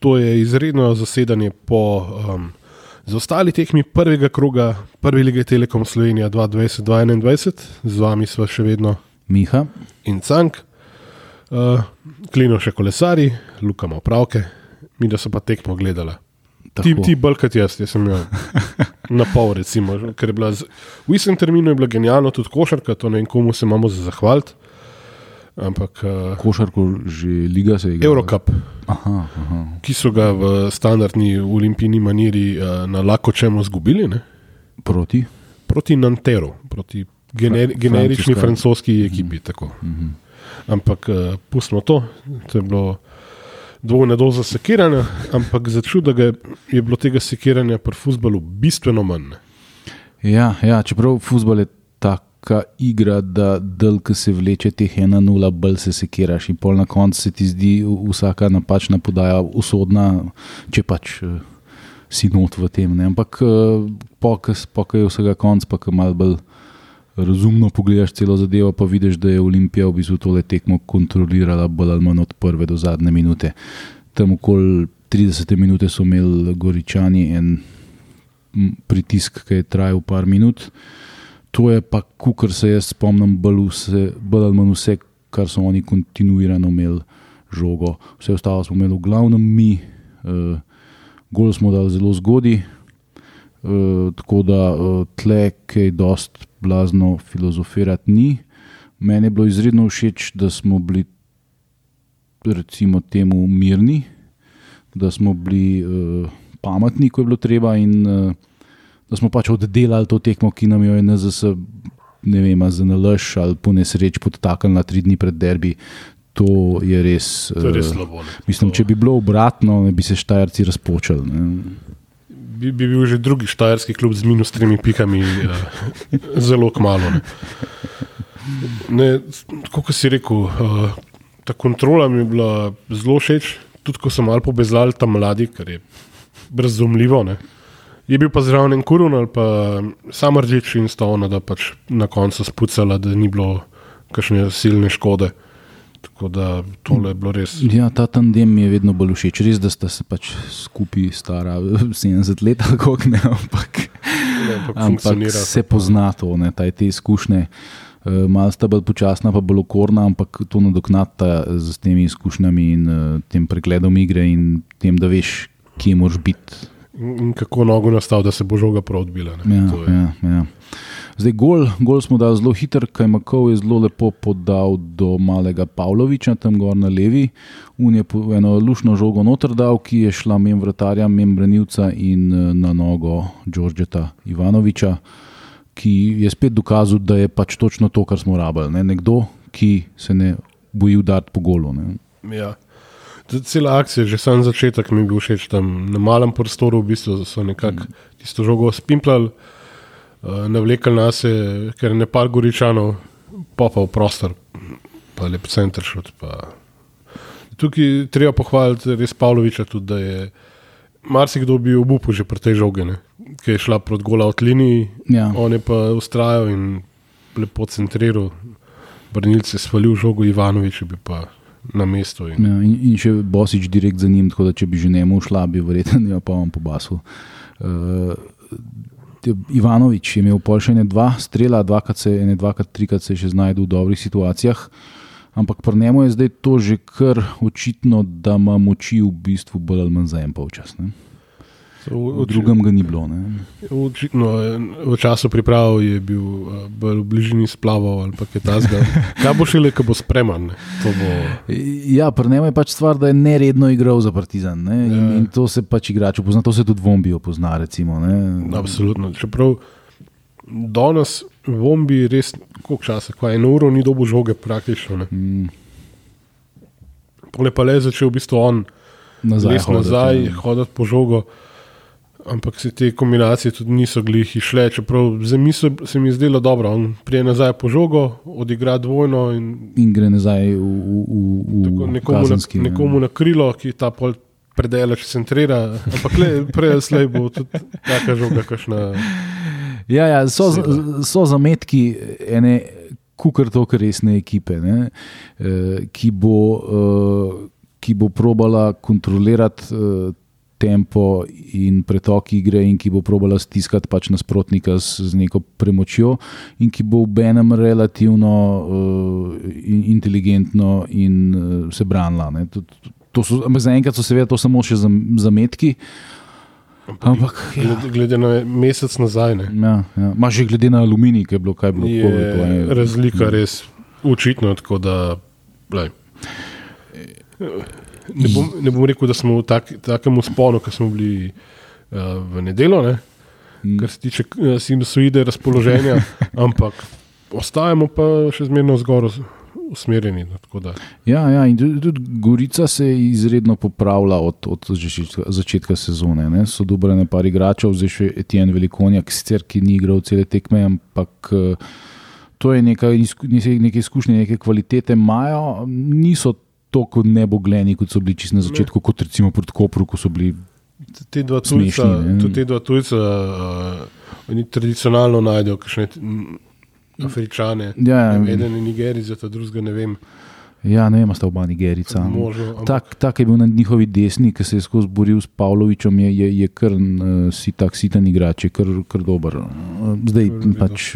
to je izredno zasedanje po um, zaostali tekmi prvega kroga Prve lige Telekom Slovenija 2020-2021, z vami smo še vedno Miha in Cank, uh, Klino še kolesari, Luka ima opravke, mi da so pa tekmo gledali. Ti, ti bolj kot jaz, jaz sem imel na pol, recimo, ker je bila z, v istem terminu je bila genialna tudi košarka, to ne vem, komu se imamo za zahvaliti. Ampak uh, košarko že liga se je igrala. Eurocup, Aha, aha. ki so ga v standardni olimpijski maniri uh, na lahko čemu izgubili, ne? Proti. proti Nanteru, proti gener, generični francoska. francoski ekipi. tako. Ampak uh, pustimo to, to je bilo dvojna doza sekiranja, ampak za čudo ga je- je bilo tega sekiranja pri futbalu bistveno manj. Ja, ja, čeprav futbol je taka igra, da delk se vleče teh 1-0, bolj se sekiraš in pol na koncu se ti zdi vsaka napačna podaja usodna, če pač eh, si not v tem. Ne? Ampak pokaj je vsega konc, pa ko malo bolj razumno pogledaš celo zadevo, pa vidiš, da je Olimpija v bistvu tole tekmo kontrolirala bolj ali manj od prve do zadnje minute. Tam okoli 30 minute so imeli Goričani en pritisk, ki je trajal par minut. To je pa, kar se jaz spomnim, bolj, vse, bolj ali manj vse, kar so oni kontinuirano imeli žogo. Vse ostalo smo imeli v glavnem mi, uh, gol smo dali zelo zgodaj. Uh, tako da uh, tle, kaj dost blazno filozofirati ni. Meni je bilo izredno všeč, da smo bili, recimo, temu mirni, da smo bili uh, pametni, ko je bilo treba, in uh, da smo pač oddelali to tekmo, ki nam jo je NZS, ne vem, za nalaž ali po nesreč podtaknili na tri dni pred derbi. To je res. To je res eh, slabo. ne. Mislim, To če bi bilo obratno, bi se štajerci razpočali. Ne. bi, bi bil že drugi štajerski klub z minus tremi pikami, uh, zelo kmalo. Ne. Ne, kot si rekel, uh, ta kontrola mi je bila zelo všeč, tudi ko so malo pobezlali tam mladi, kar je razumljivo. Ne. Je bil pa zraven en kurun ali pa sam rdeč in sta ona, da pač na koncu spucala, da ni bilo kakšne silne škode. Tako da tole je bilo res. Ja, ta tandem mi je vedno bolj všeč. Res, da sta se pač skupaj stara 70 let, kako ne, ampak, Ne, ampak ampak se pozna to, ne, taj, te izkušnje. Uh, Malo sta bolj počasna, pa bolj okorna, ampak to nadoknata z temi izkušnjami in uh, tem pregledom igre in tem, da veš, kje moraš biti. In kako nogo nastav, da se bo žoga prav odbila. Ja, ja, ja. Zdaj, gol, gol smo dali zelo hiter, Kajmakov je zelo lepo podal do malega Pavloviča, tam gor na levi. Un je eno lušno žogo noter dal, ki je šla mem vratarja, mem branilca in eh, na nogo Đorđeta Ivanoviča, ki je spet dokazal, da je pač točno to, kar smo rabili. Ne? Nekdo, ki se ne boji udariti po golu. Ne? Ja. Cela akcija, že sam začetek mi je bil všeč tam na malem prostoru, v bistvu so nekako tisto žogo spimplali, uh, navlekli nas je, ker je nepar goričanov, pa pa v prostor, pa lep center šut. Pa. Tukaj treba pohvaliti res Pavloviča tudi, da je marsikdo bi obupal že pri tej žogi, ne, ki je šla proti gola od liniji, Ja. on je pa ustrajal in lepo centriral, brnilce svalil žogo Ivanovič, bi pa na mestu. In, Ja, in, in še Bosič direkt za njim, tako da če bi že njemu šla, bi verjetno jo pa on pobasil. Uh, Ivanovič je imel pol še ne dva strela, dvakrat se, ene dvakrat, trikrat se je še znašel v dobrih situacijah. Ampak pri njemu je zdaj to že kar očitno, da ima moči v bistvu bolj ali manj za en polčas. Ne? V, V drugem ga ni bilo. Ne? Očitno v času priprav je bil eh, bolj v bližini splavov ali pa kaj tasga. Kaj bo šele, ko bo spreman? bo, Ja, pri njemu je pač stvar, da je neredno igral za Partizan. Ne? In, Ja. in to se pač igrač pozna, to se tudi Vombijo pozna. Recimo, ne? absolutno. Čeprav danes Vombi res, koliko časa, ko eno uro ni dobil žoge praktično. Ne? Mm, Pole pa le začel v bistvu on nazaj, hoditi, nazaj ja. hoditi po žogo. Ampak se te kombinacije tudi niso glih išle, čeprav za misel se mi je zdelo dobro. On prije nazaj po žogo, odigra dvojno in in gre nazaj v, v, v, Tako nekomu, na, kazenski, ne. nekomu na krilo, ki ta pol predelač centrira. Ampak le, prej slej bo tudi taka žoga, kakšna. Ja, ja, so, so zametki ene kukar toliko resne ekipe, ne, eh, ki bo. eh, ki bo probala kontrolirati uh, tempo in pretok igre, in ki bo probala stiskati pač nasprotnika z, z neko premočjo, in ki bo v enem relativno uh, in, inteligentno in uh, se branila. To, to so, zaenkrat so seveda to samo še zametki. Ampak, ja. glede, glede na mesec nazaj. Ja, ja. Maš že glede na aluminij, ki je bilo kaj bilo. Je COVID, razlika res očitna. Ne bom, ne bom rekel, da smo v tak, takem usponu, kot smo bili uh, v nedelo, ne? mm. kar se tiče uh, sinusoide razpoloženja, ampak ostajamo pa še zmerno zgoraj usmerjeni. No, ja, ja, in tudi Gorica se je izredno popravila od, od začetka sezone. Ne? So dobri nekaj igračev, zdaj še Etienne Velikonjak, sicer ki ni igral cele tekme, ampak. Uh, To je nekaj, nekaj izkušnje, neke kvalitete imajo, niso tako nebogljeni, kot so bili čisto na začetku, ne. kot recimo proti Kopru, ko so bili. Te dva tujca, te dva tujca, uh, oni tradicionalno najdejo, kakšne afričane. Ja, ja. Eden je Nigerica, ta drugega ne vem. Ja, ne vem, sta oba Nigerica. Tak, tak je bil na njihovi desni, ki se je skozi boril s Pavlovičem, je, je, je kar uh, si tak sitan igrač, je kar, kar dober. Zdaj pač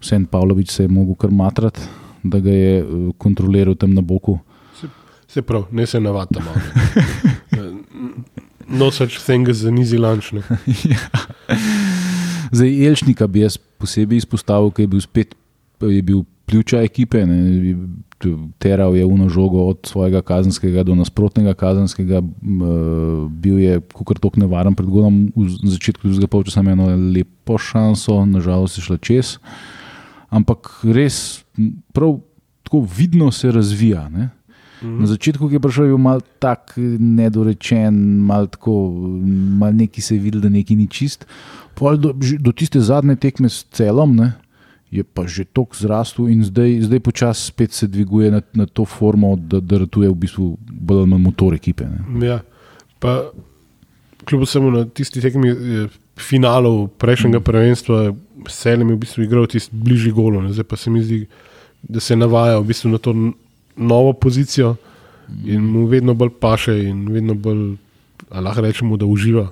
vsem Pavlovič se je mogel kar matrati, da ga je uh, kontroliral tam na boku. Se pravi, ne se navadite. no, such thing as an easy lunch. Zdaj, Elšnika bi jaz posebej izpostavil, ker je bil spet je bil pljuča ekipe. Ne, teral je uno žogo od svojega kazenskega do nasprotnega kazenskega. Bil je kar tok nevaren pred godom, na začetku drugega polčasa imel eno lepo šanso, nažalost je šla čez. Ampak res, prav tako vidno se razvija. Ne. -hmm. Na začetku je prišel je mal tak nedorečen, mal tako, mal neki se je videl, da neki ni čist. Do, do tiste zadnje tekme s celom, ne, je pa že tok zrastel in zdaj, zdaj počasi spet se dviguje na, na to formo, da, da ratuje v bistvu bolj manj motor ekipe. Ne. Ja, pa kljub vsemu na tisti tekmi finalov prejšnjega mm. prvenstva, Selem je v bistvu igral tisti bližji golo, ne. zdaj pa se mi zdi, da se navaja v bistvu na to novo pozicijo in mu vedno bolj paše, in vedno bolj, lahko rečemo, da uživa.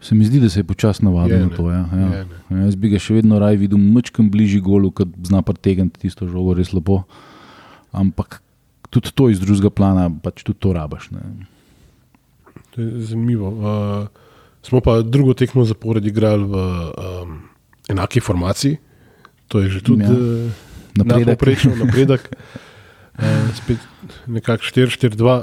Se mi zdi, da se je počasi navadil na to. Ja. Ja. Ja, jaz bi ga še vedno raj videl, mečkam bližje golu, ker zna pretegniti tisto žogo res lepo. Ampak tudi to iz drugega plana, pač tudi to rabaš. To je zanimivo. Uh, smo pa drugo tekmo zapored igrali v um, enaki formaciji, to je že tudi ja. napredek. napredek. Uh, spet nekako 4-4-2.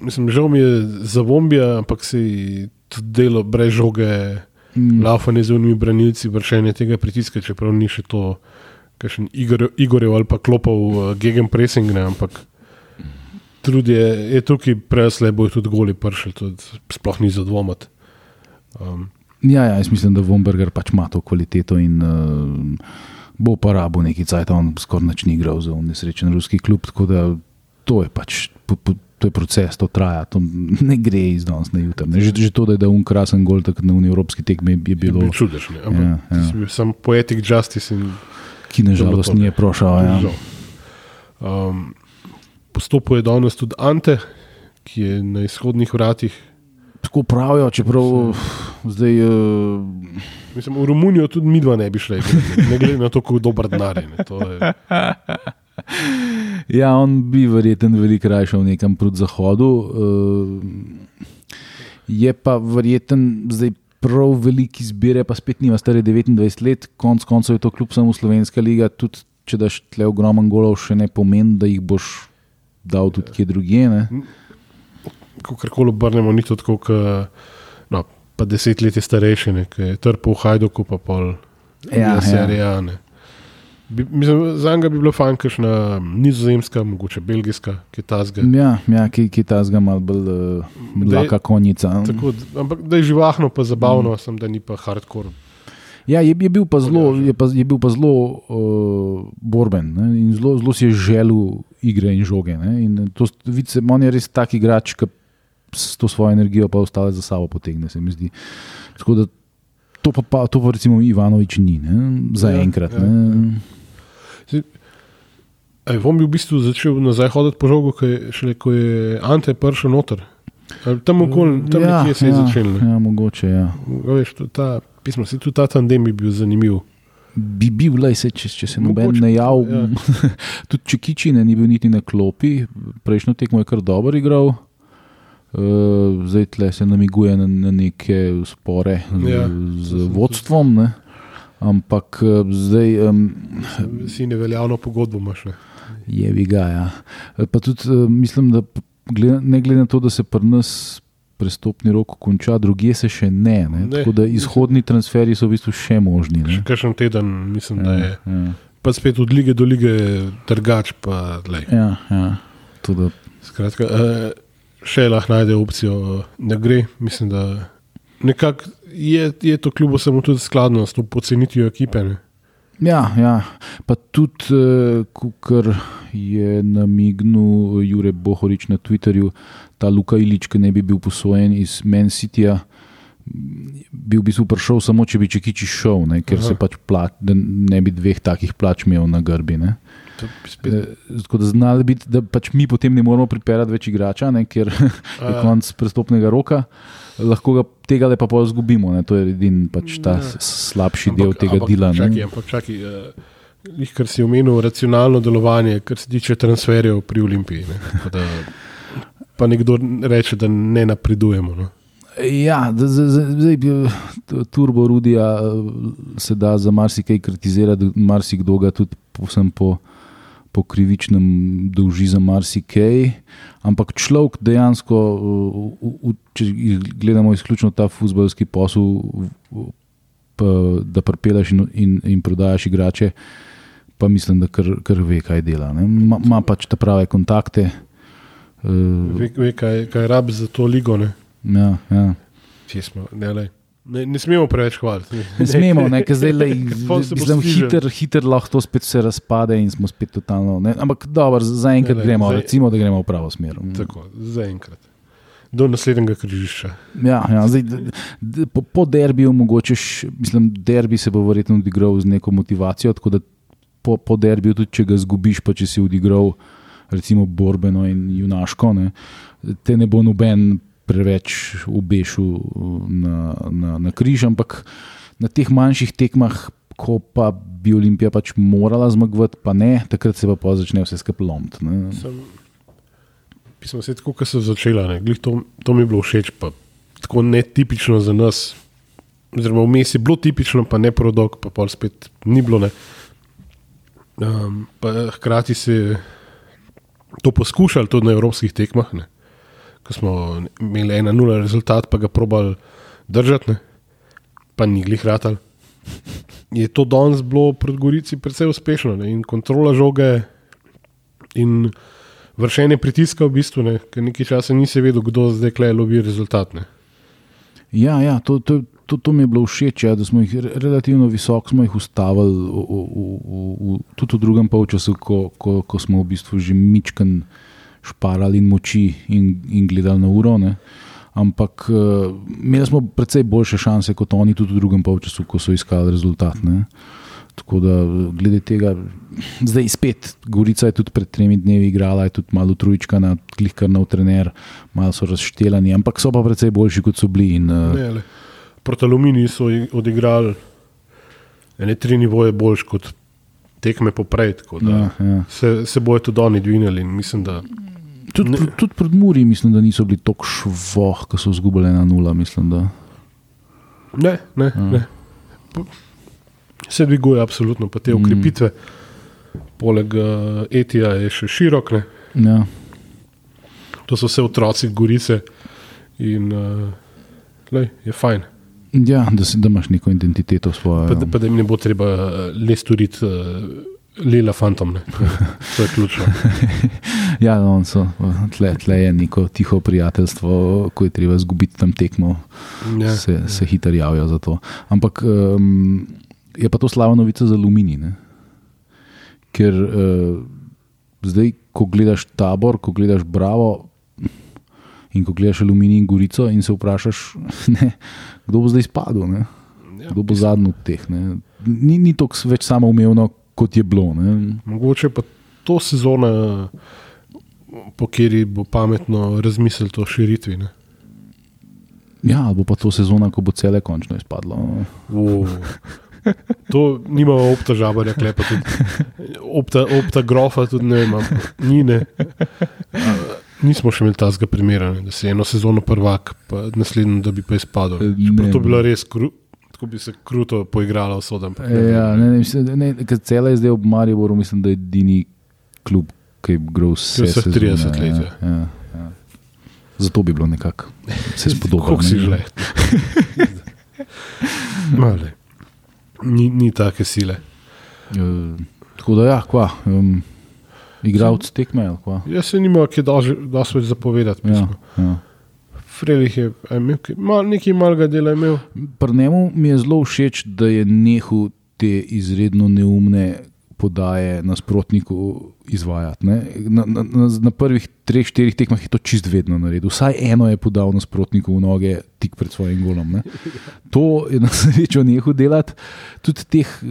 Mislim, žal mi je za bombija, ampak si tudi delo brez žoge, mm. laufanje z unimi branilci, vršenje tega pritiska, čeprav ni še to, kar še Igor, Igorjev ali pa klopov uh, gegen pressing, ne, ampak trud je, je tukaj presle, bojo tudi goli pršli, tudi sploh ni za dvomat. Um, ja, ja, jaz mislim, da Vomberger pač ima to kvaliteto in uh, bo pa rabo neki cajt, on skoraj nič ni igral za nesrečen ruski klub. Tako da to je pač. Po, po, To je proces, to traja, to ne gre iz danes na jutro. Že, že to, da je un krasen gol na evropski tekmi, je bilo čudežno. Ja, ja. Sam poetik justice. In... Ki nažalost ni prošel. Ja. Um, Postopuje danes tudi Ante, ki je na izhodnih vratih. Tako pravijo, čeprav zdaj. Uh, Mislim, v Romunijo tudi mi dva ne bi šli, ne glede na to, kako dober denar je. Ja, on bi verjetno veliko raje šel nekam proti zahodu. Uh, je pa verjetno zdaj prav veliko izbire, pa spet nima stare 29 let, konc koncev je to kljub samo Slovenska liga. Tudi če daš tle ogromen golov, še ne pomeni, da jih boš dal tudi kje drugje. Ko karkoli obrnemo, ni to tako, kot pa deset let je starejši, ki je trpel v Hajdoku, pa pol ja, serijane. Ja. Za njega bi bilo fajn, ker je nizozemska, mogoče belgijska, ki ta zga. Ja, ja ki, ki ta zga malo bolj uh, mlaka konjica. Tako, ampak da je živahno, pa zabavno, mm. sem, da ni pa hardcore. Ja, je, je bil pa zelo, je pa, je bil pa zelo uh, borben ne? in zelo, zelo si je želel igre in žoge. In to, vidite, on je res tak igrač, ki s to svojo energijo pa ostale za sabo potegne, se. Tako da to pa, pa, to pa recimo Ivanovič ni, ne? za ja, enkrat. Ja, ja. Ej, on bi v bistvu začel nazaj hoditi po žogu, ko je, šele, ko je Ante prišel noter. Tam okoli, tam ja, nekje se je ja, začel. ne. Ja, mogoče, ja. Veš, ta, pismo, si tudi ta tandem bi bil zanimiv. Bi bil, lej, se, če, če se noben Mogoče, ne jav, ja. tudi če Kičine ni bil niti na klopi, prejšnjo tekmo je kar dobro igral. Uh, zdaj tle se namiguje na, na neke spore z, Ja. z vodstvom, ne? ampak eh, zdaj um, Si neveljavno pogodbo imaš. Ne? je viga. Ja. Eh, Pa tudi uh, mislim, da glede, ne glede na to, da se pri nas prestopni rok konča, drugje se še ne. ne? Ne, Tako da izhodni transferji so v bistvu še možni. Ne? Še kakšen teden, mislim, da je. ja, Pa spet od lige do lige, trgač. Pa, lej. ja, ja. Tudi, Skratka, eh, še lahko najde opcijo, da gre. Mislim, da je, je to kljub vsemu tudi skladno s to pocenitvijo ekipe. Ne? Ja, ja. pa tudi, uh, kar je namignil Jure Bohorič na Twitterju, ta Luka Ilič, ki ne bi bil posojen iz Men Cityja, bi v bistvu prišel samo, če bi Čekiči šel, ne, ker Aha. se pač plač, ne bi dveh takih plač imel na grbi. Ne. Spet, Eh, Tako da znali biti, da pač mi potem ne moramo pripeljati več igrača, ne, ker je A. konc prestopnega roka. Lahko ga tega le pa izgubimo, ne. to je edini pač ta Ja. s- slabši del tega ampak, dela. ne. Čakaj, ampak čakaj. Uh, kar si omenil, racionalno delovanje, kar se tiče transferjev pri Olimpiji. Ne? Da, pa nekdo reče, da ne napredujemo. No? Ja, zdaj, bi- t- turbo Rudija eh, se da za marsikaj kritizirati, marsikdo ga tudi povsem po, po krivičnem dolži za marsikaj. Ampak človek dejansko, eh, v- v- če gledamo izključno ta futbalski posel, da pripeleš in, in, in prodajaš igrače, pa mislim, da kar, kar ve, kaj dela. ima pač te prave kontakte. eh, Ve, ve kaj, kaj rabi za to ligo. Ne? Ja, ja. Smo, ne, lej. ne, ne smemo preveč hvaliti. Ne smemo, ne, ker zdaj le, stižen. hiter, hiter lahko to spet se razpade in smo spet totalno. Ne, ampak dobro, zaenkrat Ne, ne, gremo, zdaj- recimo, da gremo v pravo smer. Tako, zaenkrat. Do naslednjega križišča. Ja, ja, zdaj, po, po derbiju mogoče, š- mislim, derbi se bo verjetno odigral z neko motivacijo, tako da po, po derbiju, tudi če ga zgubiš, pa če si odigral recimo borbeno in junaško, ne, te ne bo noben preveč ubešil na, na, na križ, ampak na teh manjših tekmah, ko pa bi Olimpija pač morala zmagovati, pa ne, takrat se pa začne vse skupaj lomiti. pismo se tako, kot so začela. ne, glih To, to mi je bilo všeč, pa tako netipično za nas. Oziroma, vmes je bilo tipično, pa ne prodok, pa pol spet ni bilo. Ne. Um, pa hkrati se je to poskušali tudi na evropskih tekmah, ne. Ko smo imeli ena nula rezultat, pa ga probali držati, ne. pa ni glih ratal. Je to danes bilo pred Gorici precej uspešno ne. in kontrola žoge in vršenje pritiska v bistvu, ne, ker nekaj časa nisi vedel, kdo zdaj klej lobi rezultat. Ne. Ja, ja to, to, to, to mi je bilo všeč, ja, da smo jih re- relativno visoko smo jih ustavili, v, v, v, v, tudi v drugem polčasu, ko, ko, ko smo v bistvu že mičken šparali in moči in, in gledali na uro. Ne. Ampak uh, imeli smo precej boljše šanse kot oni, tudi v drugem polčasu, ko so iskali rezultat. Ne. Tako da, glede tega, zdaj spet, Gorica je tudi pred tremi dnevi igrala, je tudi malo trujčka, na klihkar nov trener, malo so razštelani, ampak so pa precej boljši, kot so bili. In, uh, Ne, le. Proti Aluminiju so odigrali ene tri nivoje boljš kot tekme poprej. da ja, ja. Se, se bojo tudi oni dvignili in mislim, da Tudi, Ne. pr, tudi pred Muri, mislim, da niso bili tako švoh, ko so izgubili na nula. Mislim, da. ne, ne, ne. Po- se dviguje absolutno, pa te ukrepitve. Poleg uh, Etija je še širok, ne. Ja. to so vse otroci Gorice in uh, lej, je fajn. Ja, da, si, da imaš neko identiteto svojo. Pa, da- pa da jim ne bo treba uh, le storiti uh, lela fantom. Ne. To je ključno. Ja, no, so, tle, tle je neko tiho prijateljstvo, ko je treba izgubiti tam tekmo, Ja. se, se hitro javijo za to. Ampak um, je pa to slaba novica za aluminij. Ne? Ker uh, zdaj, ko gledaš tabor, ko gledaš Bravo in ko gledaš aluminij in Gorico, in se vprašaš, ne, kdo bo zdaj spadal, ne? Ja, kdo bo zadnji od teh. Ne? Ni, ni to več samo umevno, kot je bilo. Ne? Mogoče pa to sezono, po kateri bo pametno razmisliti o širitvi. Ne? Ja, bo pa to sezona, ko bo cele končno izpadlo. U, to nima opta žabarja, klepa tudi. Opta, opta grofa tudi ne ima, ni ne. Nismo še imeli tazga primera, ne, da si eno sezono prvak, pa naslednjo, da bi pa izpadel. Ne, Čeprav to ne. bi bilo res, kru, tako bi se kruto poigrala ampak ne vem. Ja, ne, ne, ne, ker cela je zdaj ob Mariboru, mislim, da je edini klub, ki igral vse. Sezone, 30 let, Ja, ja, ja. Zato bi bilo nekako se spodobno. Kako si žle? Male. Ni, ni take sile. Uh, tako da, ja, kva. Um, Igravc tekme, ali kva. Jaz se nima, ki da dosti več zapovedati. Ja, Ja. ja. Frelih je imel, mal, nekaj malega dela imel. Pri njemu mi je zelo všeč, da je nehal te izredno neumne podaje nasprotniku izvajati. Ne? Na, na, na, na prvih treh, štirih tekmah je to čist vedno naredil. Vsaj eno je podal nasprotniku v noge tik pred svojim golom. Ne? To je na srečo nehal delati. Tudi teh uh,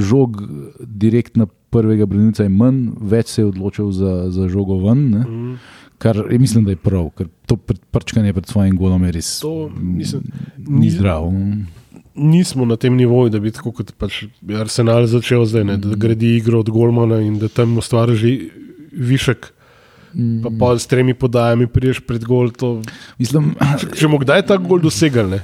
žog direkt na prvega branilca je manj, več se je odločil za, za žogo ven. Ne? Mm. Kar je, mislim, da je prav, ker to pred- prčkanje pred svojim golom je res To, mislim, ni ni- zdrav. Nismo na tem nivoju, da bi tako kot pač je Arsenal začel zdaj, ne, da gradi igro od Golmana in da tam ustvari že višek. Pa pa s tremi podajami priješ pred gol. To, Mislim, če, če bomo kdaj ta gol dosegli, ne,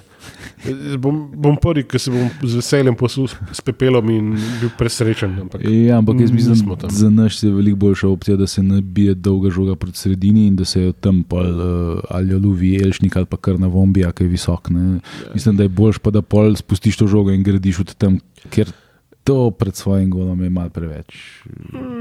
bom, bom prvi, ki se bom z veseljem posul s- pepelom in bil presrečen. Ampak, Ja, ampak jaz mislim, nismo tam. da za nas je veliko boljša opcija, da se nabije dolga žoga proti sredini in da se jo tam pol, uh, ali jo lovi Elšnik ali pa kar na Vombija, ki je visok. Ne. Mislim, da je boljš pa da pol spustiš to žogo in gradiš od tam, ker to pred svojim golom je mal preveč.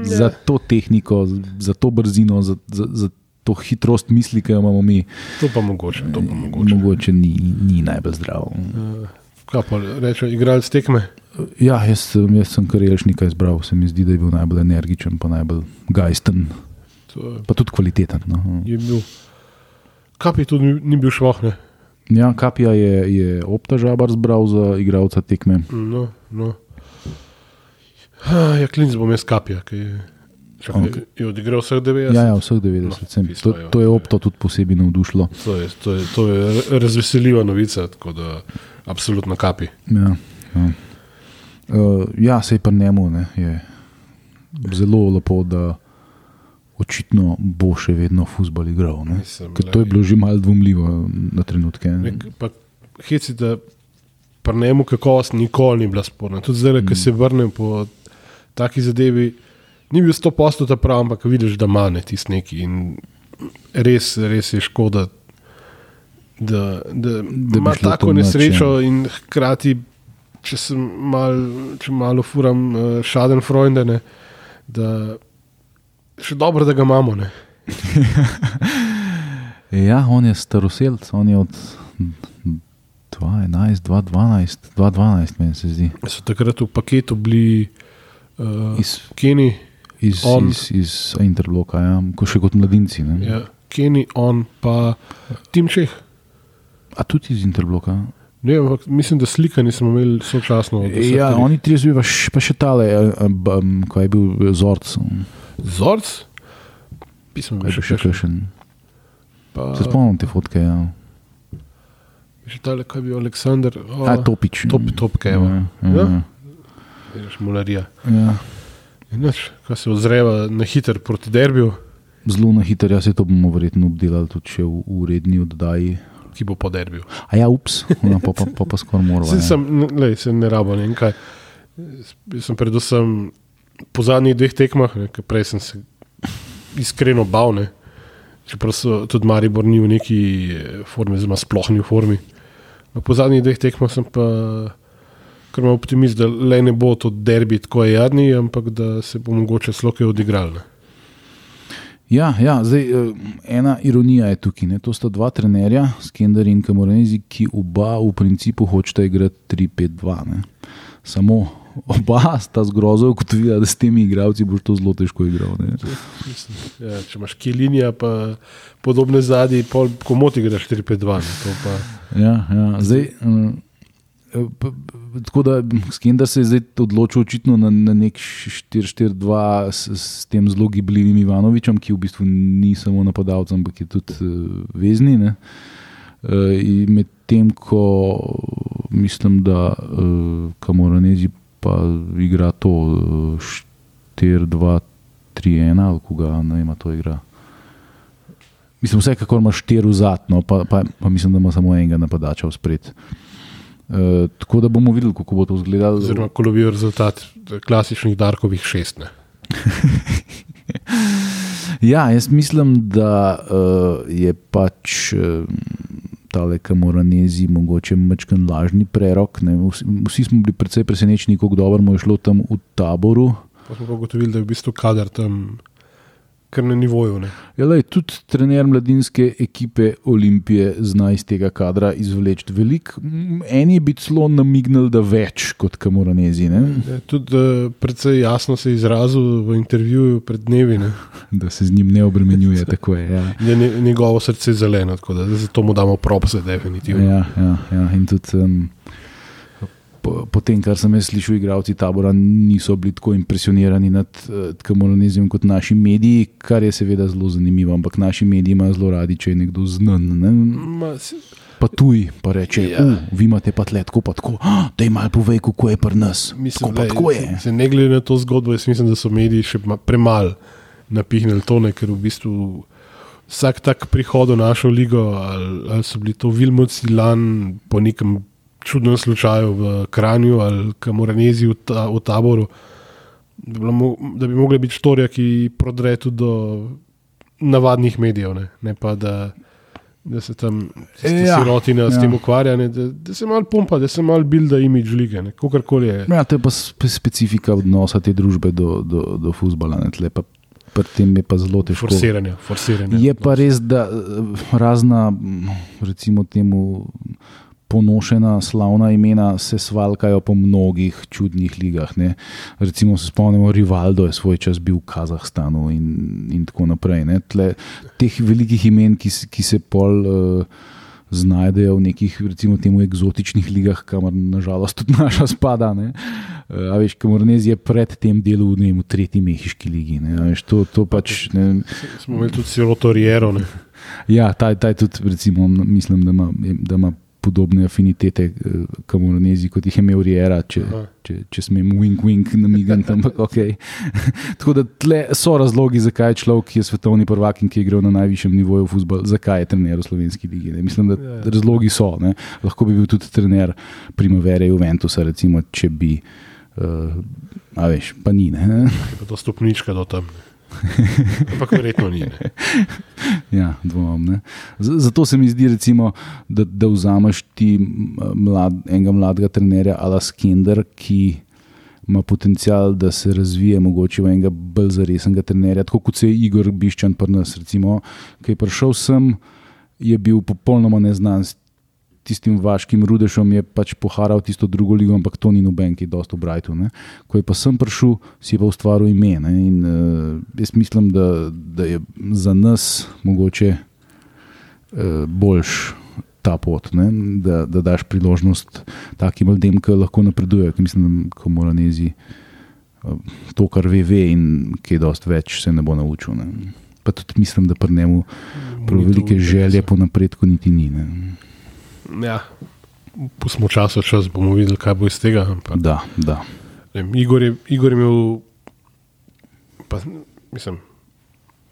Za to tehniko, za to brzino, za, za, za to hitrost misli, ki jo imamo mi, To pa mogoče. To pa mogoče. mogoče ni, ni najbolj zdrav. Uh, kaj pa reče, igralec tekme? Ja, jaz, jaz sem kar Elšnika izbral, se mi zdi, da je bil najbolj energičen, pa najbolj gajsten. To Pa tudi kvaliteten. No. je bil. Kapi tudi ni, ni bil šloh, ne. Ja, Kapija je, je Opta Žabar zbral za igralca tekme. No, no. Ah, Ja, klinc bom jaz kapija, ki je. Okay. je odigral vseh 90. Ja, ja, vseh 90. sem. pismo, To, to je Opto tudi posebej navdušilo. To, je, to, je, to je razveseljiva novica, tako da absolutno kapi. Ja, ja. Uh, ja sej pa njemu ne, je zelo lepo, da očitno bo še vedno futbol igral. Mislim, Ker to je bilo že malo dvomljivo na trenutke. ne. Nek, pa heci, da pri njemu kakovost nikoli ni bila sporna. Tudi zdaj, mm. ko se vrnem po taki zadevi, ni bil 100% ta prav, ampak vidiš, da mane tisti neki. In res, res je škoda, da, da, da ima tako nesrečo in hkrati, če sem mal, če malo furam šaden freunde, da še dobro, da ga imamo. Ne. Ja, on je staroselc, on je od 2011, 2012, 2012, meni se zdi. So takrat v paketu bili uh, Iz, Keni. Iz, On. iz, iz Interbloka, ja, ko še kot mladinci. Ne? Ja, Kenny, on pa Tim Čeh. A tudi iz Interbloka. Ne, ampak mislim, da slika nismo imeli sočasno. Ja, treh. oni tri zbiva, pa še tale, um, ko je bil Zorc, Zorc, pismo je bi bil še še kakšen. Pa, Se spomnim te fotke, ja. še tale, kaj je bil Aleksandr. O, A, Topič. Top, top, kaj je. Ja, ja, Veš, mularija. ja. In nič, kaj se ozreva na hiter proti derbiju, Zelo na hitro, jaz se to bomo verjetno obdelali tudi v uredni oddaji. ki bo po derbiju. A ja, ups, no, pa, pa, pa, pa skoraj moramo. Ja. sem, lej, se ne rabo, ne vem kaj. Sem predvsem po zadnjih dveh tekmah, ne, prej sem se iskreno bal, ne, čeprav so tudi Maribor ni v neki eh, formi, zelo sploh ni v formi. Ampak Po zadnjih dveh tekmah sem pa kar imel optimist, da le ne bo to derbi tako jadni, ampak da se bo mogoče sloke odigral. Ne. Ja, ja zdaj, eh, ena ironija je tukaj. Ne? To sta dva trenerja, Skender in Kamorenzi, ki oba v principu hočeta igrati 3-5-2. ne. Samo oba sta zgrozo ugotovila, da s temi igravci boš to zelo težko igral. Ja, če imaš kilinija, pa podobne zadnje, komoti greš 4-5-2. ne, to pa- Ja, ja. Zdaj, p- Tako da Skender se je zdaj odločil očitno na, na nek 4-4-2 s, s tem zelo gibljivim Ivanovičem, ki v bistvu ni samo napadalec, ampak je tudi uh, vezni. ne. In Medtem ko mislim, da uh, Kamoranezi pa igra to uh, 4-2-3-1 ali koga ne vem, a to igra. Mislim, vsekakor ima štiri vzadno, pa, pa, pa mislim, da ima samo enega napadača v spred. Uh, tako da bomo videli, kako bo to izgledalo. Oziroma, ko lovijo rezultat klasičnih Darkovih šest. Ne. Ja, jaz mislim, da uh, je pač uh, tale Kamoranezi mogoče mačken lažni prerok. Ne. Vsi, vsi smo bili precej presenečeni, kako dobro mu je šlo tam v taboru. Pa smo pa ugotovili, da je v bistvu kader tam kar na nivoju. Ne. Ja, lej, tudi trener mladinske ekipe Olimpije zna iz tega kadra izvleči veliko. Eni je biti celo namignil, da več kot Kamoranezi, ne? Je, tudi uh, precej jasno se je izrazil v intervjuju pred dnevi, ne. da se z njim ne obremenjuje. je, ja. je nje- njegovo srce zeleno, tako da zato mu damo propse, definitivno. Ja, ja, ja. In tudi um, po, po tem, kar sem jaz slišal, igravci tabora niso bili tako impresionirani nad uh, Kamoranezijem kot naši mediji, kar je seveda zelo zanimivo. Ampak naši mediji imajo zelo radi, če je nekdo znan. Ne? Pa tuj, pa reče, Ja. ja. vi imate pa tle tako, pa tako. Da jim malo povej, kako je pri nas. Mislim, Tako glej, tako je. Se ne glede na to zgodbo, jaz mislim, da so mediji še ma- premalo napihnili tone, ker v bistvu vsak tak prihod v našo ligo, ali, ali so bili to Vilmoci lan po nekem čudnem slučaju v Kranju ali Kamoranezi v, ta, v taboru, da bi, mo- da bi mogli biti štorija, ki prodre tudi do navadnih medijev, ne, ne pa da. Da se tam Ja, ja, sirotina s ja. tem ukvarja, ne, da, da se malo pumpa, da se malo builda imidž lige, kakorkoli je. Ja, to je pa spe- specifika odnosa te družbe do, do, do futbola. ne, tle pa Pri tem je pa zelo težko. Forsiranje, forsiranje. Je pa res, da eh, razna, recimo, temu ponošena, slavna imena se svalkajo po mnogih čudnih ligah. Ne. Recimo, se spomnimo, Rivaldo je svoj čas bil v Kazahstanu in, in tako naprej. ne. Tle, teh velikih imen, ki, ki se pol. Uh, Znajdejo v nekih, recimo, temu eksotičnih ligah, kamor nažalost tudi naša spada. Ne. Eh, A veš, Kamornez je pred tem delom v, ne v tretji mehiški ligi. Ne. Veš, to, to pač, ne, Smo imeli tudi siroto Riero. Ne. Ja, ta, ta je tudi, recimo, mislim, da ima, da ima podobne afinitete kamoronezi, kot jih je imel Riera, če, Aha. če, če smem wink, wink namigati, ampak ok. Tako da so razlogi, zakaj človek, ki je svetovni prvak in ki je igral na najvišjem nivoju futbol, zakaj je trener v slovenski ligi. Ne. Mislim, da Ja. razlogi so. Ne. Lahko bi bil tudi trener Primavere Juventusa, recimo, če bi. Uh, a veš, pa ni. Ne. Je pa to stopnička do tam. Ne. Ampak verjetno ni. Ne. Ja, dvomim. Zato se mi zdi, recimo, da, da vzameš ti mlad, enega mladega trenerja, ala Skender, ki ima potencial, da se razvije mogoče v enega bolj zaresnega trenerja, tako kot se je Igor Biščan pri nas. Recimo, ki je prišel sem, je bil popolnoma neznan. S tistim vaškim rudešom je pač poharal tisto drugo ligo, ampak to ni noben, ki je dosto v Brightu. Ne. Ko je pa sem prišel, si je pa ustvaril ime. Ne. In, uh, jaz mislim, da, da je za nas mogoče uh, boljš ta pot, ne, da, da daš priložnost takim ljudem, ki lahko napredujejo. Mislim, da ko mora nezi to, kar ve, ve in ki je dosti več, se ne bo naučil. Ne. Pa tudi mislim, da pri njemu prav Ni to velike želje po napredku niti ni. Ne. Ja, pustimo čas, čas bomo videli, kaj bo iz tega. Ampak, Da, da. vem, Igor, je, Igor je imel, pa, mislim,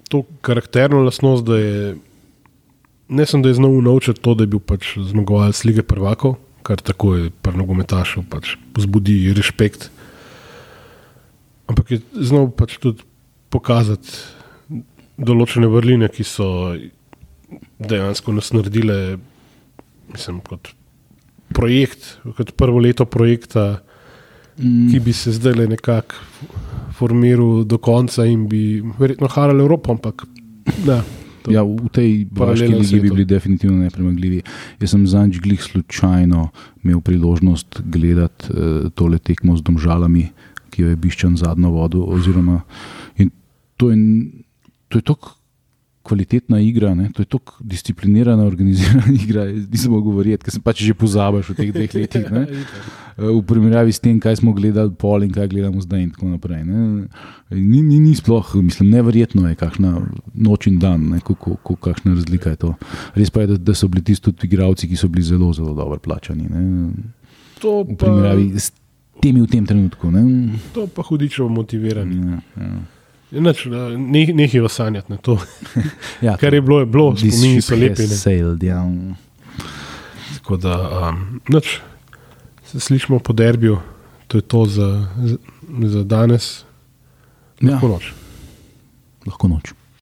to karakterno lastnost, da je ne samo, da je znal naučiti to, da je bil pač zmagovalec lige prvakov, kar tako je pri nogometašu, pač vzbudi respekt. Ampak je znal pač tudi pokazati določene vrline, ki so dejansko nas naredile, mislim, kot projekt, kot prvo leto projekta, Mm, ki bi se zdaj le nekako formiral do konca in bi verjetno haral Evropo, ampak ne. Ja, v tej Paralelen ligi bi bili definitivno nepremagljivi. Jaz sem zadnjič glih slučajno imel priložnost gledati uh, tole tekmo z domžalami, ki jo je Biščan zadnjo vodo. Oziroma, to je, to je tako kvalitetna igra, ne? to je tako disciplinirana, organizirana igra. Nisem mogel govoriti, ker sem pač že pozabil v teh dveh letih. Ne? V primerjavi s tem, kaj smo gledali, pol in kaj gledamo zdaj, in tako naprej. Ne? Ni, ni, ni sploh, mislim, neverjetno je, kakšna noč in dan, kako, kako, kakšna razlika je to. Res pa je, da, da so bili tisti tudi igravci, ki so bili zelo, zelo dobro plačani. Ne? To V pa, primerjavi s temi v tem trenutku. Ne? to pa hudično motivirani. Ja, ja. Inač, ne, nehaj vas sanjati na to. Ja, Kar je bilo, je bilo, spomini ship so lepi. ne. sailed, ja. Tako da, um, noč, se slišimo po derbiju, to je to za, za, za danes. Ja, Lahko noč. lahko noč.